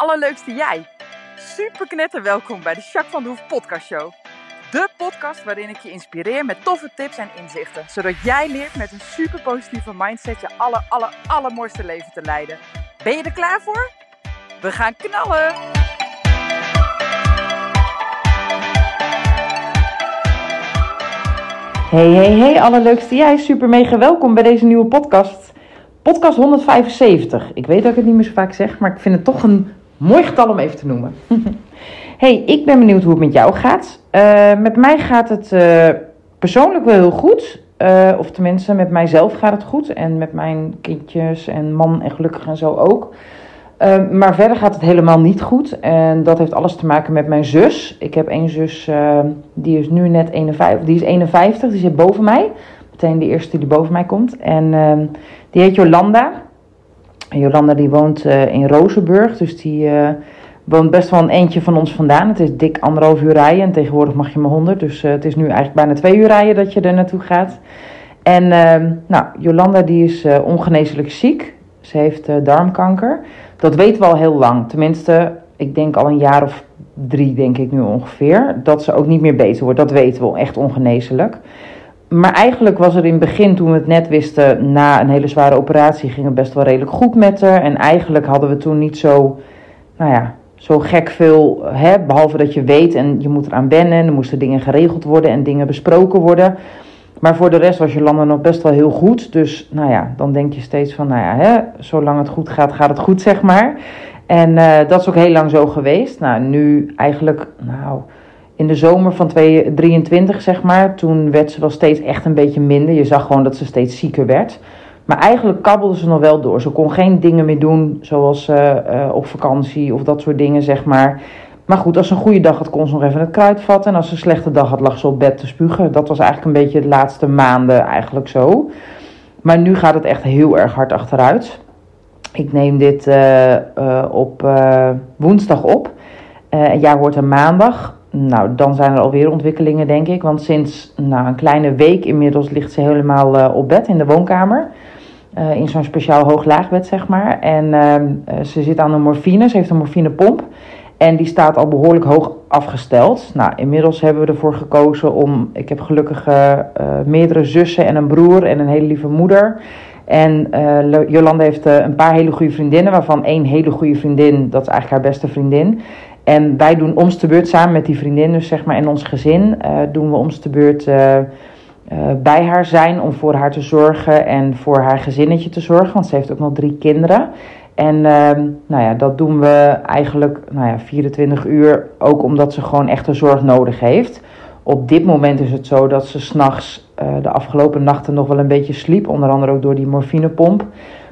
allerleukste jij. Super knetter welkom bij de Jacques van de Hoef podcast show. De podcast waarin ik je inspireer met toffe tips en inzichten. Zodat jij leert met een super positieve mindset je aller, aller, allermooiste leven te leiden. Ben je er klaar voor? We gaan knallen! Hey, hey, hey, allerleukste jij. Super mega welkom bij deze nieuwe podcast. Podcast 175. Ik weet dat ik het niet meer zo vaak zeg, maar ik vind het toch een mooi getal om even te noemen. hey, ik ben benieuwd hoe het met jou gaat. Uh, met mij gaat het uh, persoonlijk wel heel goed. Uh, of tenminste, met mijzelf gaat het goed. En met mijn kindjes en man en gelukkig en zo ook. Maar verder gaat het helemaal niet goed. En dat heeft alles te maken met mijn zus. Ik heb één zus, die is nu net 51. Die is 51, die zit boven mij. Meteen de eerste die boven mij komt. En die heet Jolanda. Jolanda die woont uh, in Rozenburg. Dus die uh, woont best wel een eentje van ons vandaan. Het is dik anderhalf uur rijden. En tegenwoordig mag je maar 100. Dus uh, het is nu eigenlijk bijna twee uur rijden dat je er naartoe gaat. En nou, Jolanda die is ongeneeslijk ziek. Ze heeft darmkanker. Dat weten we al heel lang. Tenminste, ik denk al een jaar of drie, denk ik nu ongeveer. Dat ze ook niet meer beter wordt. Dat weten we echt ongeneeslijk. Maar eigenlijk was er in het begin, toen we het net wisten, na een hele zware operatie, ging het best wel redelijk goed met haar. En eigenlijk hadden we toen niet zo, nou ja, zo gek veel, hè, behalve dat je weet en je moet eraan wennen. En er moesten dingen geregeld worden en dingen besproken worden. Maar voor de rest was Jolanda nog best wel heel goed. Dus nou ja, dan denk je steeds van, nou ja, hè, zolang het goed gaat, gaat het goed, zeg maar. En uh, dat is ook heel lang zo geweest. Nou, nu eigenlijk, nou, in de zomer van 2023, zeg maar, toen werd ze wel steeds echt een beetje minder. Je zag gewoon dat ze steeds zieker werd. Maar eigenlijk kabbelde ze nog wel door. Ze kon geen dingen meer doen, zoals uh, uh, op vakantie of dat soort dingen, zeg maar. Maar goed, als ze een goede dag had, kon ze nog even het kruid vatten. En als ze een slechte dag had, lag ze op bed te spugen. Dat was eigenlijk een beetje de laatste maanden eigenlijk zo. Maar nu gaat het echt heel erg hard achteruit. Ik neem dit uh, op woensdag op. jij hoort er maandag. Nou, dan zijn er alweer ontwikkelingen, denk ik. Want sinds nou, een kleine week inmiddels ligt ze helemaal op bed in de woonkamer. in zo'n speciaal hoog-laagbed, zeg maar. En ehm, ze zit aan een morfine. Ze heeft een morfinepomp. En die staat al behoorlijk hoog afgesteld. Nou, inmiddels hebben we ervoor gekozen om. Ik heb gelukkig meerdere zussen en een broer en een hele lieve moeder. En uh, Jolanda heeft een paar hele goede vriendinnen, waarvan één hele goede vriendin, dat is eigenlijk haar beste vriendin. En wij doen ons te beurt samen met die vriendin, dus zeg maar in ons gezin, doen we ons te beurt bij haar zijn om voor haar te zorgen en voor haar gezinnetje te zorgen, want ze heeft ook nog drie kinderen. En uh, nou ja, dat doen we eigenlijk nou ja, 24 uur, ook omdat ze gewoon echte zorg nodig heeft. Op dit moment is het zo dat ze s'nachts de afgelopen nachten nog wel een beetje sliep, onder andere ook door die morfinepomp.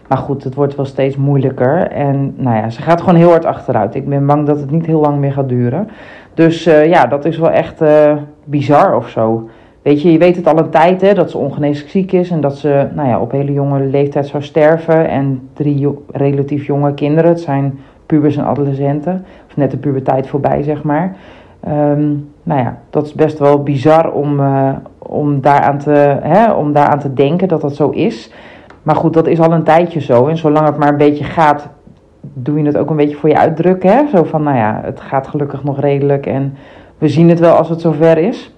Maar goed, het wordt wel steeds moeilijker. En nou ja, ze gaat gewoon heel hard achteruit. Ik ben bang dat het niet heel lang meer gaat duren. Dus uh, ja, dat is wel echt uh, bizar of zo. Weet je, je weet het al een tijd hè, dat ze ongeneeslijk ziek is en dat ze nou ja, op hele jonge leeftijd zou sterven. En drie relatief jonge kinderen, het zijn pubers en adolescenten, of net de puberteit voorbij zeg maar. Um, nou ja, dat is best wel bizar om, uh, om, daaraan te, hè, om daaraan te denken dat dat zo is. Maar goed, dat is al een tijdje zo. En zolang het maar een beetje gaat, doe je het ook een beetje voor je uitdrukken. Hè? Zo van, nou ja, het gaat gelukkig nog redelijk en we zien het wel als het zover is.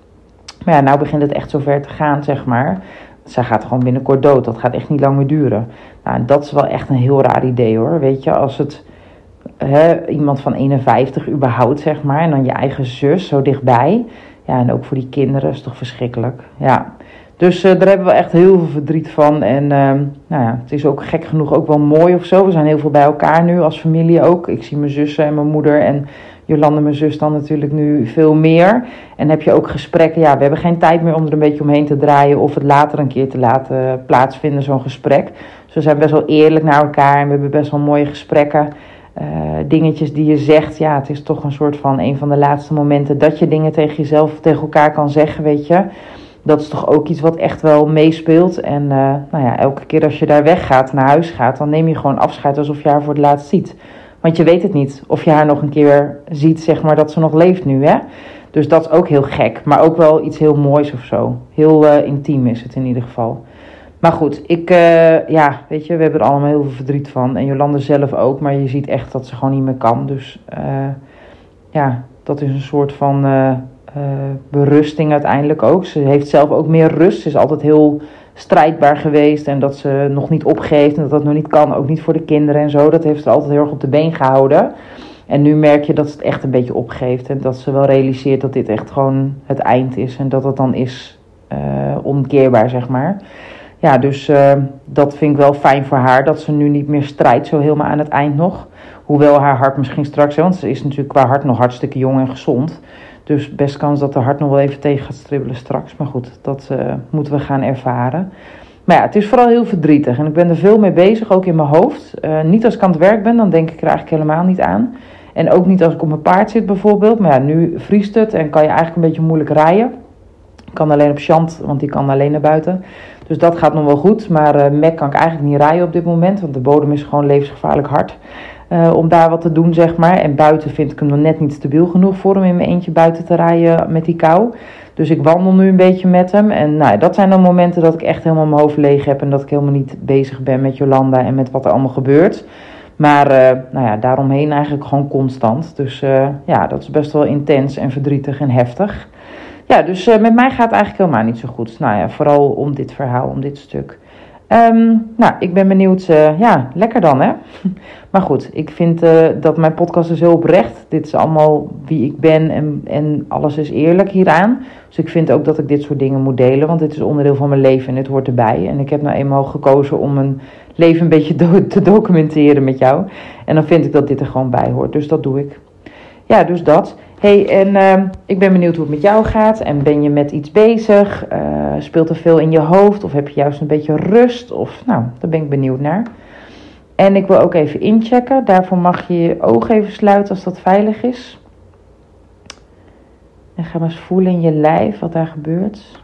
Maar ja, nou begint het echt zover te gaan, zeg maar. Zij gaat gewoon binnenkort dood. Dat gaat echt niet lang meer duren. Nou, en dat is wel echt een heel raar idee hoor. Weet je, als het hè, iemand van 51 überhaupt, zeg maar. En dan je eigen zus zo dichtbij. Ja, en ook voor die kinderen is toch verschrikkelijk. Ja. Dus uh, daar hebben we echt heel veel verdriet van. En uh, nou ja, het is ook gek genoeg ook wel mooi of zo. We zijn heel veel bij elkaar nu als familie ook. Ik zie mijn zussen en mijn moeder en Jolande, mijn zus, dan natuurlijk nu veel meer. En heb je ook gesprekken. Ja, we hebben geen tijd meer om er een beetje omheen te draaien. Of het later een keer te laten plaatsvinden, zo'n gesprek. Dus we zijn best wel eerlijk naar elkaar. En we hebben best wel mooie gesprekken. Uh, dingetjes die je zegt. Ja, het is toch een soort van een van de laatste momenten dat je dingen tegen jezelf, tegen elkaar kan zeggen, weet je. Dat is toch ook iets wat echt wel meespeelt. En uh, nou ja, elke keer als je daar weggaat, naar huis gaat, dan neem je gewoon afscheid alsof je haar voor het laatst ziet. Want je weet het niet of je haar nog een keer ziet, zeg maar, dat ze nog leeft nu, hè. Dus dat is ook heel gek, maar ook wel iets heel moois of zo. Heel uh, intiem is het in ieder geval. Maar goed, ik, uh, ja, weet je, we hebben er allemaal heel veel verdriet van. En Jolande zelf ook, maar je ziet echt dat ze gewoon niet meer kan. Dus ja, dat is een soort van uh, berusting uiteindelijk ook. Ze heeft zelf ook meer rust. Ze is altijd heel strijdbaar geweest en dat ze nog niet opgeeft en dat dat nog niet kan, ook niet voor de kinderen en zo. Dat heeft ze altijd heel erg op de been gehouden. En nu merk je dat ze het echt een beetje opgeeft en dat ze wel realiseert dat dit echt gewoon het eind is en dat het dan is uh, omkeerbaar, zeg maar. Ja, dus uh, dat vind ik wel fijn voor haar, dat ze nu niet meer strijdt zo helemaal aan het eind nog. Hoewel haar hart misschien straks, want ze is natuurlijk qua hart nog hartstikke jong en gezond. Dus best kans dat de hart nog wel even tegen gaat stribbelen straks. Maar goed, dat uh, moeten we gaan ervaren. Maar ja, het is vooral heel verdrietig. En ik ben er veel mee bezig, ook in mijn hoofd. Uh, niet als ik aan het werk ben, dan denk ik er eigenlijk helemaal niet aan. En ook niet als ik op mijn paard zit bijvoorbeeld. Maar ja, nu vriest het en kan je eigenlijk een beetje moeilijk rijden. Ik kan alleen op Chant, want die kan alleen naar buiten. Dus dat gaat nog wel goed. Maar uh, Mac kan ik eigenlijk niet rijden op dit moment. Want de bodem is gewoon levensgevaarlijk hard. Uh, om daar wat te doen, zeg maar. En buiten vind ik hem nog net niet stabiel genoeg voor hem in mijn eentje buiten te rijden met die kou. Dus ik wandel nu een beetje met hem. En nou, dat zijn dan momenten dat ik echt helemaal mijn hoofd leeg heb. En dat ik helemaal niet bezig ben met Jolanda en met wat er allemaal gebeurt. Maar uh, nou ja, daaromheen eigenlijk gewoon constant. Dus uh, ja, dat is best wel intens en verdrietig en heftig. Ja, dus met mij gaat het eigenlijk helemaal niet zo goed. Nou ja, vooral om dit verhaal, om dit stuk. Um, nou, ik ben benieuwd. Uh, ja, lekker dan, hè? Maar goed, ik vind uh, dat mijn podcast is heel oprecht. Dit is allemaal wie ik ben en, en alles is eerlijk hieraan. Dus ik vind ook dat ik dit soort dingen moet delen, want dit is onderdeel van mijn leven en het hoort erbij. En ik heb nou eenmaal gekozen om mijn leven een beetje te documenteren met jou. En dan vind ik dat dit er gewoon bij hoort. Dus dat doe ik. Ja, dus dat hey, en uh, ik ben benieuwd hoe het met jou gaat. En ben je met iets bezig? Uh, speelt er veel in je hoofd? Of heb je juist een beetje rust? Of, nou, daar ben ik benieuwd naar. En ik wil ook even inchecken. Daarvoor mag je je ogen even sluiten als dat veilig is. En ga maar eens voelen in je lijf wat daar gebeurt.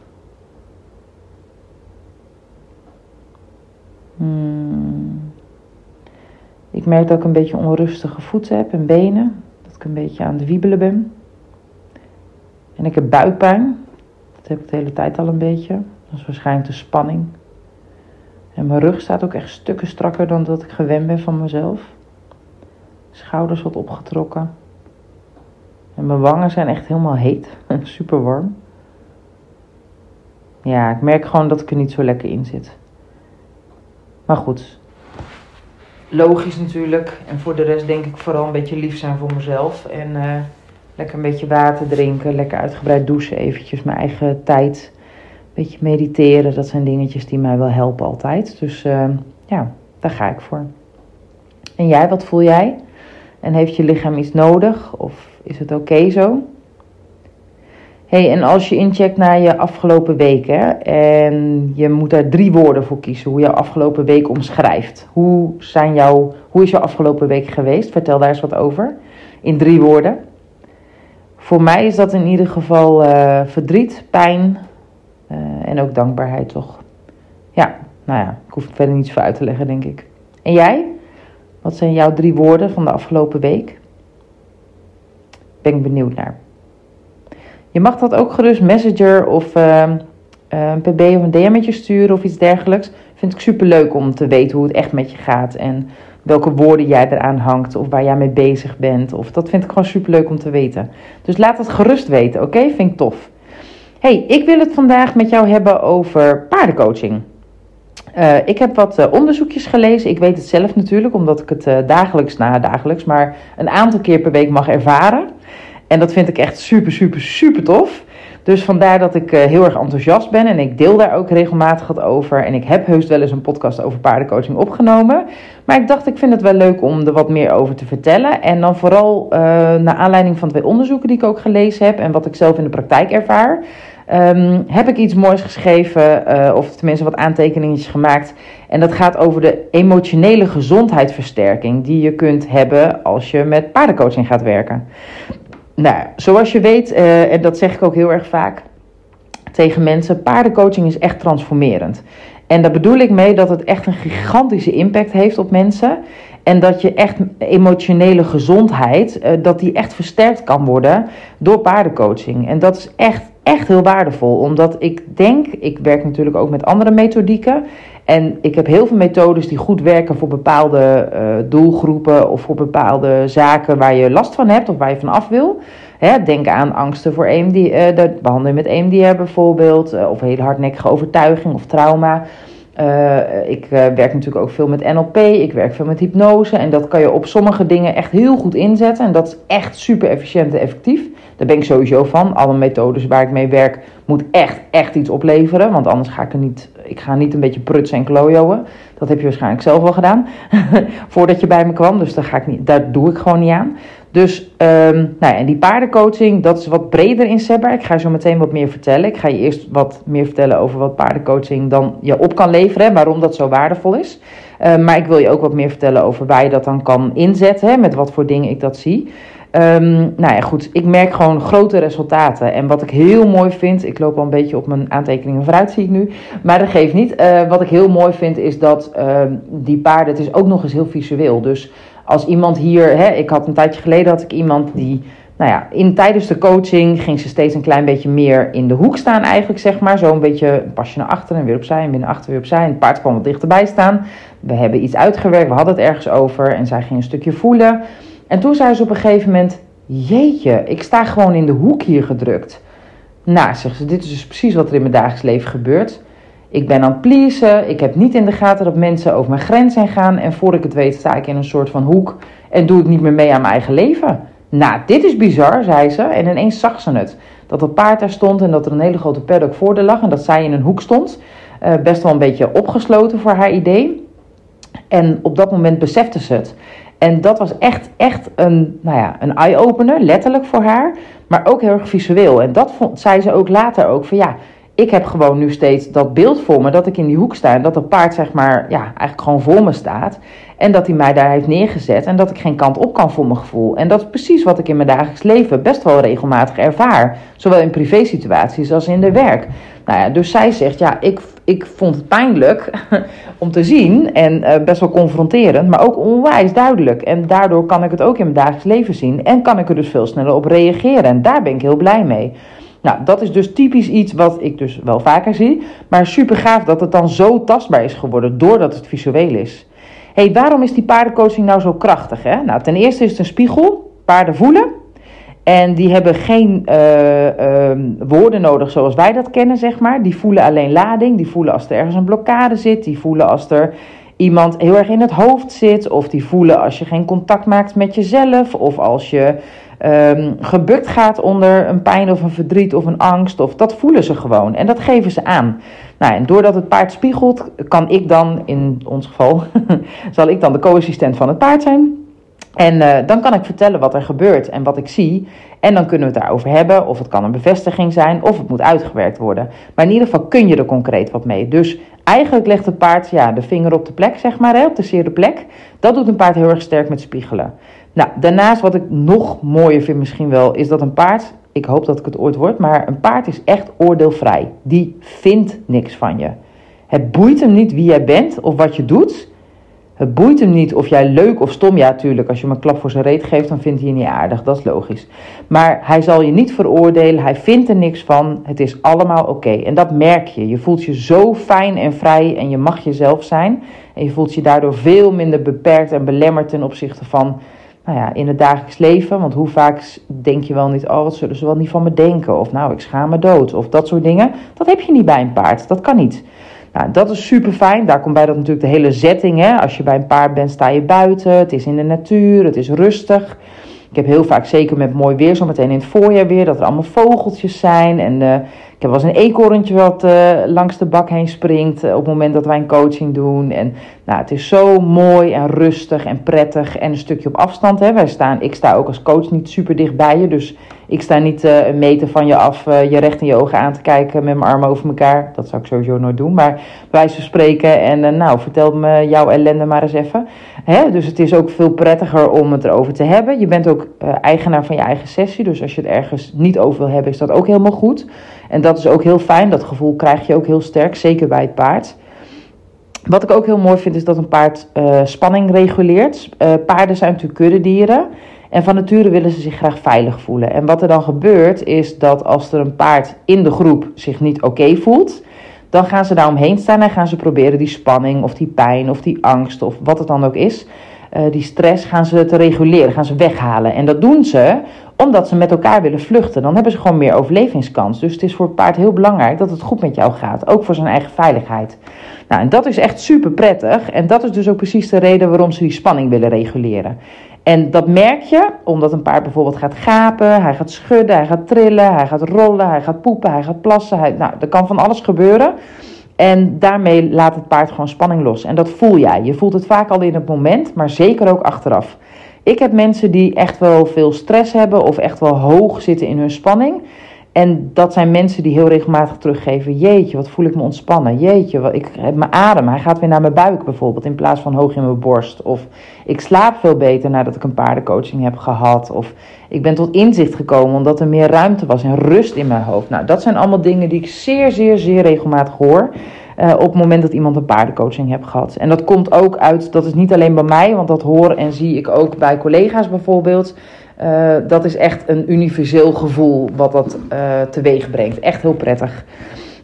Hmm. Ik merk dat ik een beetje onrustige voeten heb en benen ik een beetje aan het wiebelen ben. En ik heb buikpijn. Dat heb ik de hele tijd al een beetje. Dat is waarschijnlijk de spanning. En mijn rug staat ook echt stukken strakker dan dat ik gewend ben van mezelf. Schouders wat opgetrokken. En mijn wangen zijn echt helemaal heet. Super warm. Ja, ik merk gewoon dat ik er niet zo lekker in zit. Maar goed, logisch natuurlijk. En voor de rest denk ik vooral een beetje lief zijn voor mezelf. En uh, lekker een beetje water drinken, lekker uitgebreid douchen, eventjes mijn eigen tijd. Een beetje mediteren, dat zijn dingetjes die mij wel helpen altijd. Dus uh, ja, daar ga ik voor. En jij, wat voel jij? En heeft je lichaam iets nodig? Of is het oké zo? Hey, en als je incheckt naar je afgelopen week hè, en je moet daar drie woorden voor kiezen, hoe jouw afgelopen week omschrijft. Hoe, zijn jouw, hoe is jouw afgelopen week geweest? Vertel daar eens wat over. In drie woorden. Voor mij is dat in ieder geval uh, verdriet, pijn uh, en ook dankbaarheid, toch? Ja, nou ja, ik hoef het verder niet zo uit te leggen, denk ik. En jij? Wat zijn jouw drie woorden van de afgelopen week? Ben ik benieuwd naar. Je mag dat ook gerust Messenger of een pb of een DM'tje sturen of iets dergelijks. Vind ik super leuk om te weten hoe het echt met je gaat en welke woorden jij eraan hangt of waar jij mee bezig bent. Of dat vind ik gewoon super leuk om te weten. Dus laat het gerust weten, oké? Vind ik tof. Hey, ik wil het vandaag met jou hebben over paardencoaching. Uh, ik heb wat uh, onderzoekjes gelezen. Ik weet het zelf natuurlijk, omdat ik het uh, dagelijks, na dagelijks, maar een aantal keer per week mag ervaren. En dat vind ik echt super, super, super tof. Dus vandaar dat ik uh, heel erg enthousiast ben en ik deel daar ook regelmatig wat over. En ik heb heus wel eens een podcast over paardencoaching opgenomen. Maar ik dacht, ik vind het wel leuk om er wat meer over te vertellen. En dan vooral uh, naar aanleiding van twee onderzoeken die ik ook gelezen heb en wat ik zelf in de praktijk ervaar. Um, heb ik iets moois geschreven, uh, of tenminste wat aantekeningetjes gemaakt. En dat gaat over de emotionele gezondheidsversterking die je kunt hebben als je met paardencoaching gaat werken. Nou, zoals je weet, uh, en dat zeg ik ook heel erg vaak tegen mensen, paardencoaching is echt transformerend. En daar bedoel ik mee dat het echt een gigantische impact heeft op mensen. En dat je echt emotionele gezondheid, uh, dat die echt versterkt kan worden door paardencoaching. En dat is echt echt heel waardevol. Omdat ik denk, ik werk natuurlijk ook met andere methodieken. En ik heb heel veel methodes die goed werken voor bepaalde uh, doelgroepen of voor bepaalde zaken waar je last van hebt of waar je van af wil. Hè, denk aan angsten voor EMD, uh, de behandeling met EMDR bijvoorbeeld, uh, of hele hardnekkige overtuiging of trauma. Ik werk natuurlijk ook veel met NLP, ik werk veel met hypnose. En dat kan je op sommige dingen echt heel goed inzetten. En dat is echt super efficiënt en effectief. Daar ben ik sowieso van. Alle methodes waar ik mee werk, moet echt, echt iets opleveren. Want anders ga ik er niet, ik ga niet een beetje prutsen en klojoen. Dat heb je waarschijnlijk zelf al gedaan. Voordat je bij me kwam. Dus daar, ga ik niet, daar doe ik gewoon niet aan. Dus um, nou ja, en die paardencoaching, dat is wat breder inzetbaar. Ik ga je zo meteen wat meer vertellen. Ik ga je eerst wat meer vertellen over wat paardencoaching dan je op kan leveren. Waarom dat zo waardevol is. Uh, maar ik wil je ook wat meer vertellen over waar je dat dan kan inzetten. Hè, met wat voor dingen ik dat zie. Um, nou ja, goed. Ik merk gewoon grote resultaten. En wat ik heel mooi vind. Ik loop al een beetje op mijn aantekeningen vooruit, zie ik nu. Maar dat geeft niet. Uh, wat ik heel mooi vind is dat uh, die paarden. Het is ook nog eens heel visueel. Dus als iemand hier, hè, ik had een tijdje geleden had ik iemand die, nou ja, in, tijdens de coaching ging ze steeds een klein beetje meer in de hoek staan eigenlijk, zeg maar. Zo een beetje een pasje naar achteren en weer opzij en weer naar achter weer opzij. En het paard kwam wat dichterbij staan. We hebben iets uitgewerkt, we hadden het ergens over en zij ging een stukje voelen. En toen zei ze op een gegeven moment, jeetje, ik sta gewoon in de hoek hier gedrukt. Nou, zegt ze, dit is dus precies wat er in mijn dagelijks leven gebeurt. Ik ben aan het pleasen. Ik heb niet in de gaten dat mensen over mijn grens zijn gaan. En voor ik het weet sta ik in een soort van hoek. En doe ik niet meer mee aan mijn eigen leven. Nou, dit is bizar, zei ze. En ineens zag ze het. Dat het paard daar stond en dat er een hele grote paddock voor de lag. En dat zij in een hoek stond. Uh, best wel een beetje opgesloten voor haar idee. En op dat moment besefte ze het. En dat was echt, echt een, nou ja, een eye-opener, letterlijk voor haar. Maar ook heel erg visueel. En dat vond, zei ze ook later ook van ja ik heb gewoon nu steeds dat beeld voor me dat ik in die hoek sta en dat dat paard zeg maar ja, eigenlijk gewoon voor me staat. En dat hij mij daar heeft neergezet en dat ik geen kant op kan voor mijn gevoel. En dat is precies wat ik in mijn dagelijks leven best wel regelmatig ervaar. Zowel in privé situaties als in de werk. Nou ja, dus zij zegt, ja, ik, ik vond het pijnlijk om te zien en uh, best wel confronterend, maar ook onwijs duidelijk. En daardoor kan ik het ook in mijn dagelijks leven zien en kan ik er dus veel sneller op reageren. En daar ben ik heel blij mee. Nou, dat is dus typisch iets wat ik dus wel vaker zie. Maar super gaaf dat het dan zo tastbaar is geworden doordat het visueel is. hey, waarom is die paardencoaching nou zo krachtig? Hè? Nou, ten eerste is het een spiegel. Paarden voelen. En die hebben geen uh, uh, woorden nodig zoals wij dat kennen, zeg maar. Die voelen alleen lading. Die voelen als er ergens een blokkade zit. Die voelen als er iemand heel erg in het hoofd zit. Of die voelen als je geen contact maakt met jezelf. Of als je um, gebukt gaat onder een pijn of een verdriet of een angst. Of, dat voelen ze gewoon en dat geven ze aan. Nou, en doordat het paard spiegelt, kan ik dan, in ons geval, zal ik dan de co-assistent van het paard zijn. En uh, dan kan ik vertellen wat er gebeurt en wat ik zie. En dan kunnen we het daarover hebben. Of het kan een bevestiging zijn, of het moet uitgewerkt worden. Maar in ieder geval kun je er concreet wat mee. Dus eigenlijk legt het paard ja, de vinger op de plek, zeg maar, hè, op de zere plek. Dat doet een paard heel erg sterk met spiegelen. Nou, daarnaast wat ik nog mooier vind misschien wel, is dat een paard, ik hoop dat ik het ooit word, maar een paard is echt oordeelvrij. Die vindt niks van je. Het boeit hem niet wie jij bent of wat je doet. Het boeit hem niet of jij leuk of stom, ja tuurlijk, als je hem een klap voor zijn reet geeft, dan vindt hij je niet aardig, dat is logisch. Maar hij zal je niet veroordelen, hij vindt er niks van, het is allemaal oké. En dat merk je, je voelt je zo fijn en vrij en je mag jezelf zijn. En je voelt je daardoor veel minder beperkt en belemmerd ten opzichte van nou ja, in het dagelijks leven. Want hoe vaak denk je wel niet, oh, wat zullen ze wel niet van me denken? Of nou, ik schaam me dood. Of dat soort dingen. Dat heb je niet bij een paard. Dat kan niet. Nou, dat is super fijn. Daar komt bij dat natuurlijk de hele setting. Hè? Als je bij een paard bent, sta je buiten. Het is in de natuur. Het is rustig. Ik heb heel vaak, zeker met mooi weer, zo meteen in het voorjaar weer, dat er allemaal vogeltjes zijn. En uh, ik heb wel eens een eekhoorntje wat uh, langs de bak heen springt uh, op het moment dat wij een coaching doen. En nou, het is zo mooi en rustig en prettig en een stukje op afstand. Hè. Wij staan, ik sta ook als coach niet super dicht bij je, dus ik sta niet uh, een meter van je af je recht in je ogen aan te kijken met mijn armen over elkaar. Dat zou ik sowieso nooit doen, maar wij ze spreken en nou, vertel me jouw ellende maar eens even. Hè? Dus het is ook veel prettiger om het erover te hebben. Je bent ook eigenaar van je eigen sessie, dus als je het ergens niet over wil hebben, is dat ook helemaal goed. En dat is ook heel fijn. Dat gevoel krijg je ook heel sterk, zeker bij het paard. Wat ik ook heel mooi vind, is dat een paard spanning reguleert. Paarden zijn natuurlijk kuddedieren. En van nature willen ze zich graag veilig voelen. En wat er dan gebeurt is dat als er een paard in de groep zich niet oké voelt, dan gaan ze daar omheen staan en gaan ze proberen die spanning of die pijn of die angst of wat het dan ook is, uh, die stress gaan ze te reguleren, gaan ze weghalen. En dat doen ze omdat ze met elkaar willen vluchten. Dan hebben ze gewoon meer overlevingskans. Dus het is voor het paard heel belangrijk dat het goed met jou gaat, ook voor zijn eigen veiligheid. Nou, en dat is echt super prettig. En dat is dus ook precies de reden waarom ze die spanning willen reguleren. En dat merk je omdat een paard bijvoorbeeld gaat gapen, hij gaat schudden, hij gaat trillen, hij gaat rollen, hij gaat poepen, hij gaat plassen. Nou, er kan van alles gebeuren. En daarmee laat het paard gewoon spanning los. En dat voel jij. Je voelt het vaak al in het moment, maar zeker ook achteraf. Ik heb mensen die echt wel veel stress hebben of echt wel hoog zitten in hun spanning. En dat zijn mensen die heel regelmatig teruggeven: Jeetje, wat voel ik me ontspannen. Jeetje, wat, ik heb mijn adem. Hij gaat weer naar mijn buik bijvoorbeeld, in plaats van hoog in mijn borst. Of ik slaap veel beter nadat ik een paardencoaching heb gehad. Of ik ben tot inzicht gekomen omdat er meer ruimte was en rust in mijn hoofd. Nou, dat zijn allemaal dingen die ik zeer, zeer, zeer regelmatig hoor. Uh, op het moment dat iemand een paardencoaching heeft gehad. En dat komt ook uit, dat is niet alleen bij mij, want dat hoor en zie ik ook bij collega's bijvoorbeeld. Uh, dat is echt een universeel gevoel wat dat uh, teweeg brengt. Echt heel prettig.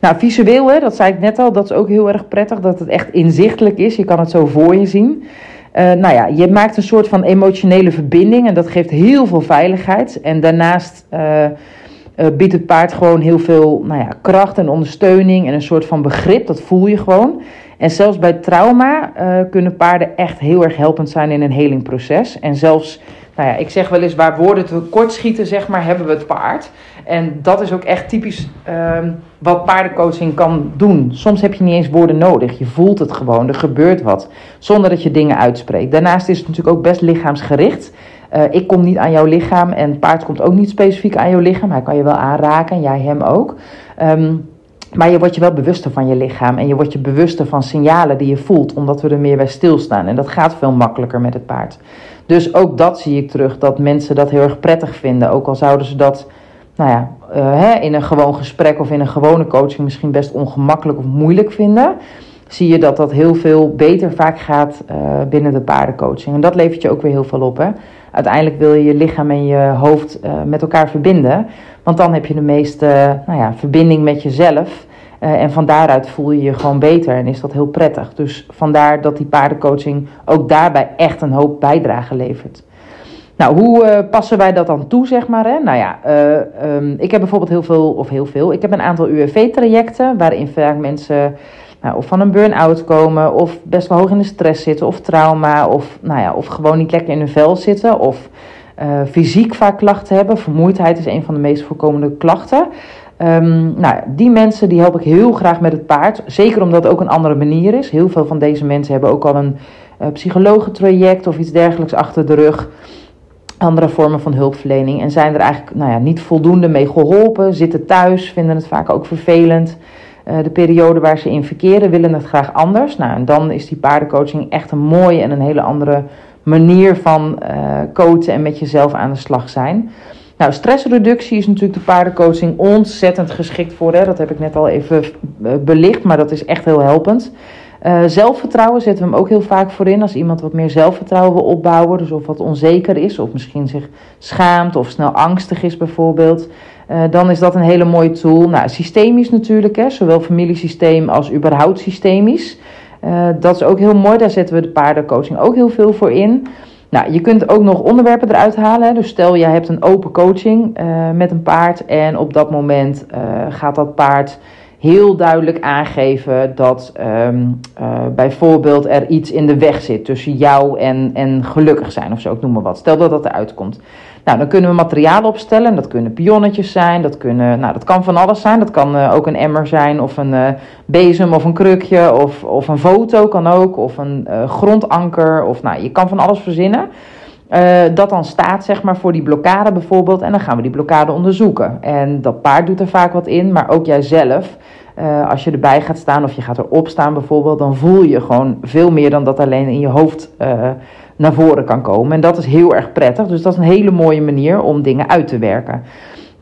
Nou, visueel, hè, dat zei ik net al, dat is ook heel erg prettig. Dat het echt inzichtelijk is. Je kan het zo voor je zien. Uh, nou ja, je maakt een soort van emotionele verbinding en dat geeft heel veel veiligheid. En daarnaast biedt het paard gewoon heel veel nou ja, kracht en ondersteuning en een soort van begrip. Dat voel je gewoon. En zelfs bij trauma kunnen paarden echt heel erg helpend zijn in een helingproces. En zelfs nou ja, ik zeg wel eens waar woorden te kort schieten, zeg maar, hebben we het paard. En dat is ook echt typisch um, wat paardencoaching kan doen. Soms heb je niet eens woorden nodig. Je voelt het gewoon, er gebeurt wat. Zonder dat je dingen uitspreekt. Daarnaast is het natuurlijk ook best lichaamsgericht. Uh, ik kom niet aan jouw lichaam en het paard komt ook niet specifiek aan jouw lichaam. Hij kan je wel aanraken en jij hem ook. Um, maar je wordt je wel bewuster van je lichaam en je wordt je bewuster van signalen die je voelt, omdat we er meer bij stilstaan. En dat gaat veel makkelijker met het paard. Dus ook dat zie ik terug, dat mensen dat heel erg prettig vinden. Ook al zouden ze dat nou ja, uh, hè, in een gewoon gesprek of in een gewone coaching misschien best ongemakkelijk of moeilijk vinden. Zie je dat dat heel veel beter vaak gaat uh, binnen de paardencoaching. En dat levert je ook weer heel veel op. Hè? Uiteindelijk wil je je lichaam en je hoofd uh, met elkaar verbinden. Want dan heb je de meeste nou ja, verbinding met jezelf. Uh, en van daaruit voel je je gewoon beter en is dat heel prettig. Dus vandaar dat die paardencoaching ook daarbij echt een hoop bijdrage levert. Nou, hoe uh, passen wij dat dan toe, zeg maar? Hè? Nou ja, uh, um, ik heb bijvoorbeeld heel veel, of heel veel, ik heb een aantal UWV-trajecten waarin vaak mensen nou, of van een burn-out komen, of best wel hoog in de stress zitten, of trauma, of, nou ja, of gewoon niet lekker in hun vel zitten, of fysiek vaak klachten hebben. Vermoeidheid is een van de meest voorkomende klachten. Um, nou, die mensen die help ik heel graag met het paard. Zeker omdat het ook een andere manier is. Heel veel van deze mensen hebben ook al een uh, psychologentraject of iets dergelijks achter de rug. Andere vormen van hulpverlening. En zijn er eigenlijk nou ja, niet voldoende mee geholpen. Zitten thuis, vinden het vaak ook vervelend. Uh, de periode waar ze in verkeren willen het graag anders. Nou, en dan is die paardencoaching echt een mooie en een hele andere manier van uh, coachen en met jezelf aan de slag zijn. Nou, stressreductie is natuurlijk de paardencoaching ontzettend geschikt voor. Hè? Dat heb ik net al even eh, belicht, maar dat is echt heel helpend. Uh, zelfvertrouwen zetten we hem ook heel vaak voor in. Als iemand wat meer zelfvertrouwen wil opbouwen, dus of wat onzeker is, of misschien zich schaamt of snel angstig is bijvoorbeeld. Uh, dan is dat een hele mooie tool. Nou, systemisch natuurlijk, hè? zowel familiesysteem als überhaupt systemisch. Dat is ook heel mooi, daar zetten we de paardencoaching ook heel veel voor in. Nou, je kunt ook nog onderwerpen eruit halen. Dus stel, je hebt een open coaching uh, met een paard. En op dat moment uh, gaat dat paard heel duidelijk aangeven dat um, uh, bijvoorbeeld er iets in de weg zit tussen jou en, en gelukkig zijn of zo, ik noem maar wat. Stel dat dat eruit komt. Nou, dan kunnen we materiaal opstellen. Dat kunnen pionnetjes zijn, dat, kunnen, nou, dat kan van alles zijn. Dat kan uh, ook een emmer zijn, of een uh, bezem, of een krukje, of, of een foto kan ook, of een uh, grondanker. Of, nou, je kan van alles verzinnen. dat dan staat zeg maar voor die blokkade bijvoorbeeld. En dan gaan we die blokkade onderzoeken. En dat paard doet er vaak wat in, maar ook jijzelf. als je erbij gaat staan of je gaat erop staan bijvoorbeeld, dan voel je gewoon veel meer dan dat alleen in je hoofd naar voren kan komen. En dat is heel erg prettig. Dus dat is een hele mooie manier om dingen uit te werken.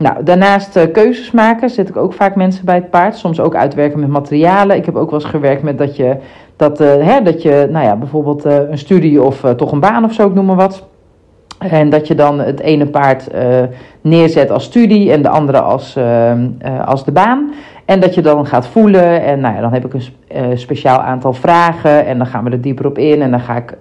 Nou, daarnaast uh, keuzes maken zet ik ook vaak mensen bij het paard. Soms ook uitwerken met materialen. Ik heb ook wel eens gewerkt met dat je, dat, uh, hè, dat je nou ja, bijvoorbeeld uh, een studie of toch een baan of zo, ik noem maar wat. En dat je dan het ene paard neerzet als studie en de andere als, als de baan. En dat je dan gaat voelen. En nou ja, dan heb ik een speciaal aantal vragen. En dan gaan we er dieper op in. En dan ga ik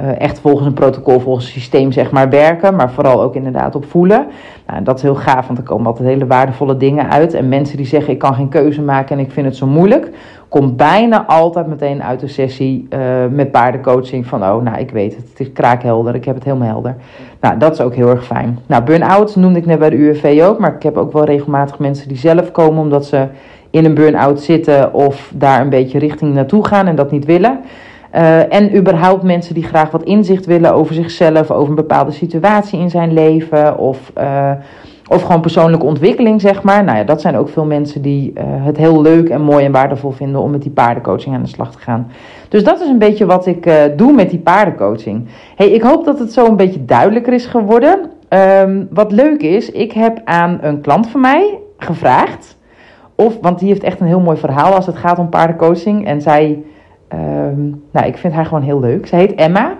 uh, echt volgens een protocol, volgens een systeem zeg maar werken. Maar vooral ook inderdaad op voelen. Nou, dat is heel gaaf, want er komen altijd hele waardevolle dingen uit. En mensen die zeggen ik kan geen keuze maken en ik vind het zo moeilijk. Komt bijna altijd meteen uit de sessie uh, met paardencoaching van oh nou ik weet het, het is kraakhelder, ik heb het helemaal helder. Nou dat is ook heel erg fijn. Nou burn-out noemde ik net bij de UWV ook. Maar ik heb ook wel regelmatig mensen die zelf komen omdat ze in een burn-out zitten of daar een beetje richting naartoe gaan en dat niet willen. Uh, en überhaupt mensen die graag wat inzicht willen over zichzelf, over een bepaalde situatie in zijn leven of, uh, of gewoon persoonlijke ontwikkeling, zeg maar. Nou ja, dat zijn ook veel mensen die uh, het heel leuk en mooi en waardevol vinden om met die paardencoaching aan de slag te gaan. Dus dat is een beetje wat ik doe met die paardencoaching. Hey, ik hoop dat het zo een beetje duidelijker is geworden. Um, wat leuk is, ik heb aan een klant van mij gevraagd, of, want die heeft echt een heel mooi verhaal als het gaat om paardencoaching. En zij Um, nou, ik vind haar gewoon heel leuk. Ze heet Emma.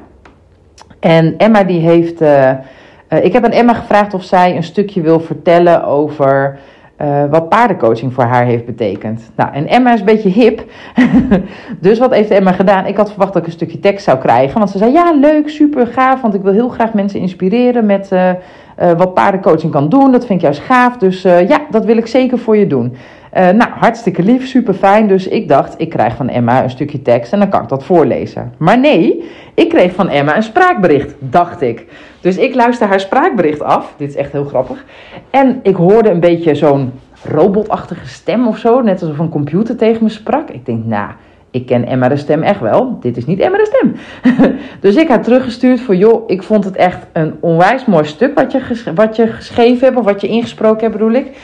En Emma die heeft. Uh, uh, ik heb aan Emma gevraagd of zij een stukje wil vertellen over. Uh, wat paardencoaching voor haar heeft betekend. Nou, en Emma is een beetje hip. dus wat heeft Emma gedaan? Ik had verwacht dat ik een stukje tekst zou krijgen. Want ze zei: Ja, leuk, super gaaf. Want ik wil heel graag mensen inspireren met wat paardencoaching kan doen. Dat vind ik juist gaaf. Dus ja, dat wil ik zeker voor je doen. Uh, nou, hartstikke lief, super fijn. Dus ik dacht, ik krijg van Emma een stukje tekst en dan kan ik dat voorlezen. Maar nee, ik kreeg van Emma een spraakbericht, dacht ik. Dus ik luister haar spraakbericht af. Dit is echt heel grappig. En ik hoorde een beetje zo'n robotachtige stem of zo. Net alsof een computer tegen me sprak. Ik denk, nou, ik ken Emma de stem echt wel. Dit is niet Emma de stem. dus ik heb teruggestuurd voor, joh, ik vond het echt een onwijs mooi stuk wat je, wat je geschreven hebt. Of wat je ingesproken hebt, bedoel ik.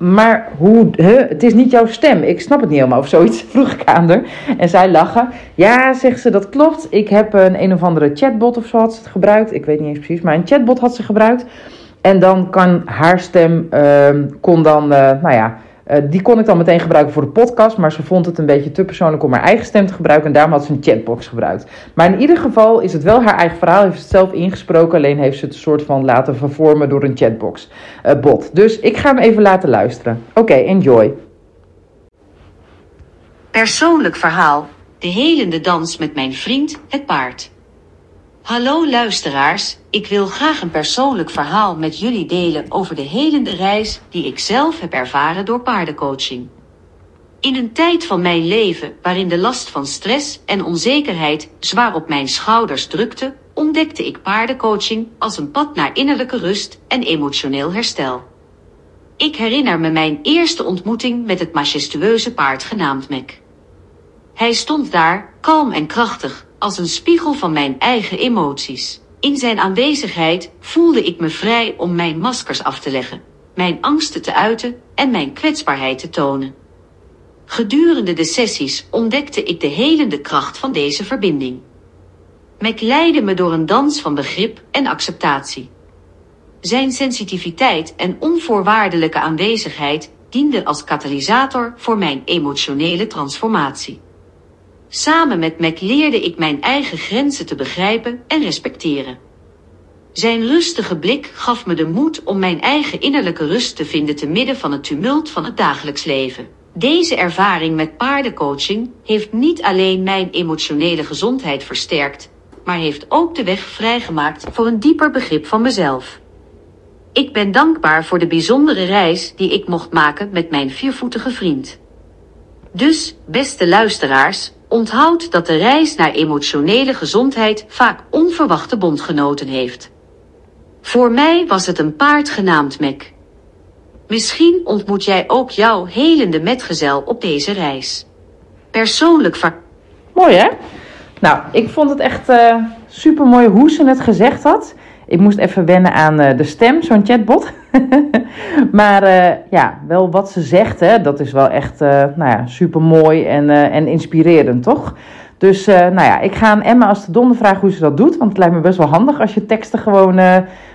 Maar hoe, het is niet jouw stem. Ik snap het niet helemaal. Of zoiets vroeg ik aan haar. En zij lachen. Ja, zegt ze, dat klopt. Ik heb een een of andere chatbot of zo had ze het gebruikt. Ik weet niet eens precies. Maar een chatbot had ze gebruikt. En dan kan haar stem, uh, kon dan, uh, nou ja uh, die kon ik dan meteen gebruiken voor de podcast, maar ze vond het een beetje te persoonlijk om haar eigen stem te gebruiken en daarom had ze een chatbox gebruikt. Maar in ieder geval is het wel haar eigen verhaal, heeft het zelf ingesproken, alleen heeft ze het een soort van laten vervormen door een chatbox uh, bot. Dus ik ga hem even laten luisteren. Oké, enjoy. Persoonlijk verhaal. De helende dans met mijn vriend, het paard. Hallo luisteraars, ik wil graag een persoonlijk verhaal met jullie delen over de helende reis die ik zelf heb ervaren door paardencoaching. In een tijd van mijn leven waarin de last van stress en onzekerheid zwaar op mijn schouders drukte, ontdekte ik paardencoaching als een pad naar innerlijke rust en emotioneel herstel. Ik herinner me mijn eerste ontmoeting met het majestueuze paard genaamd Mac. Hij stond daar, kalm en krachtig, als een spiegel van mijn eigen emoties. In zijn aanwezigheid voelde ik me vrij om mijn maskers af te leggen, mijn angsten te uiten en mijn kwetsbaarheid te tonen. Gedurende de sessies ontdekte ik de helende kracht van deze verbinding. Mac leidde me door een dans van begrip en acceptatie. Zijn sensitiviteit en onvoorwaardelijke aanwezigheid diende als katalysator voor mijn emotionele transformatie. Samen met Mac leerde ik mijn eigen grenzen te begrijpen en respecteren. Zijn rustige blik gaf me de moed om mijn eigen innerlijke rust te vinden te midden van het tumult van het dagelijks leven. Deze ervaring met paardencoaching heeft niet alleen mijn emotionele gezondheid versterkt, maar heeft ook de weg vrijgemaakt voor een dieper begrip van mezelf. Ik ben dankbaar voor de bijzondere reis die ik mocht maken met mijn viervoetige vriend. Dus, beste luisteraars, Onthoud dat de reis naar emotionele gezondheid vaak onverwachte bondgenoten heeft. Voor mij was het een paard genaamd Mac. Misschien ontmoet jij ook jouw helende metgezel op deze reis. Persoonlijk ver... Mooi hè? Nou, ik vond het echt uh, super mooi hoe ze het gezegd had. Ik moest even wennen aan uh, de stem, zo'n chatbot. maar uh, ja, wel wat ze zegt, hè, dat is wel echt uh, nou ja, super mooi en, en inspirerend, toch? Dus nou ja, ik ga aan Emma als de donder vragen hoe ze dat doet. Want het lijkt me best wel handig als je teksten gewoon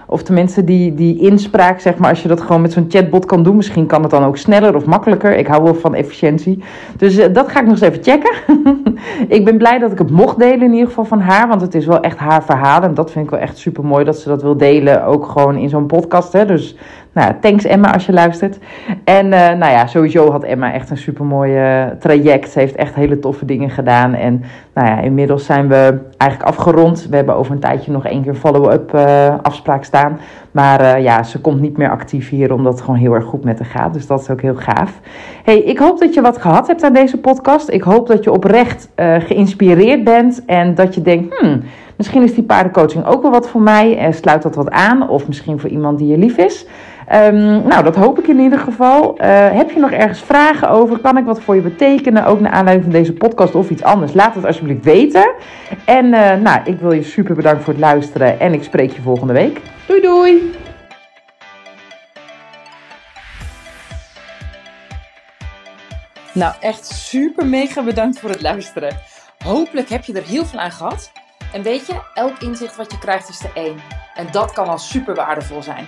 Of tenminste die, die inspraak, zeg maar, als je dat gewoon met zo'n chatbot kan doen. Misschien kan het dan ook sneller of makkelijker. Ik hou wel van efficiëntie. Dus eh, dat ga ik nog eens even checken. ik ben blij dat ik het mocht delen in ieder geval van haar. Want het is wel echt haar verhaal. En dat vind ik wel echt super mooi dat ze dat wil delen. Ook gewoon in zo'n podcast. Hè. Dus nou, thanks Emma als je luistert. En uh, nou ja, sowieso had Emma echt een super mooi traject. Ze heeft echt hele toffe dingen gedaan. En nou ja, inmiddels zijn we eigenlijk afgerond. We hebben over een tijdje nog één keer follow-up afspraak Maar uh, ja, ze komt niet meer actief hier omdat het gewoon heel erg goed met haar gaat. Dus dat is ook heel gaaf. Hey, ik hoop dat je wat gehad hebt aan deze podcast. Ik hoop dat je oprecht uh, geïnspireerd bent en dat je denkt, hmm, misschien is die paardencoaching ook wel wat voor mij. En sluit dat wat aan of misschien voor iemand die je lief is. Um, nou, dat hoop ik in ieder geval. Uh, heb je nog ergens vragen over? Kan ik wat voor je betekenen? Ook naar aanleiding van deze podcast of iets anders? Laat het alsjeblieft weten. En uh, nou, ik wil je super bedanken voor het luisteren. En ik spreek je volgende week. Doei doei! Nou, echt super mega bedankt voor het luisteren. Hopelijk heb je er heel veel aan gehad. En weet je, elk inzicht wat je krijgt is de één. En dat kan al super waardevol zijn.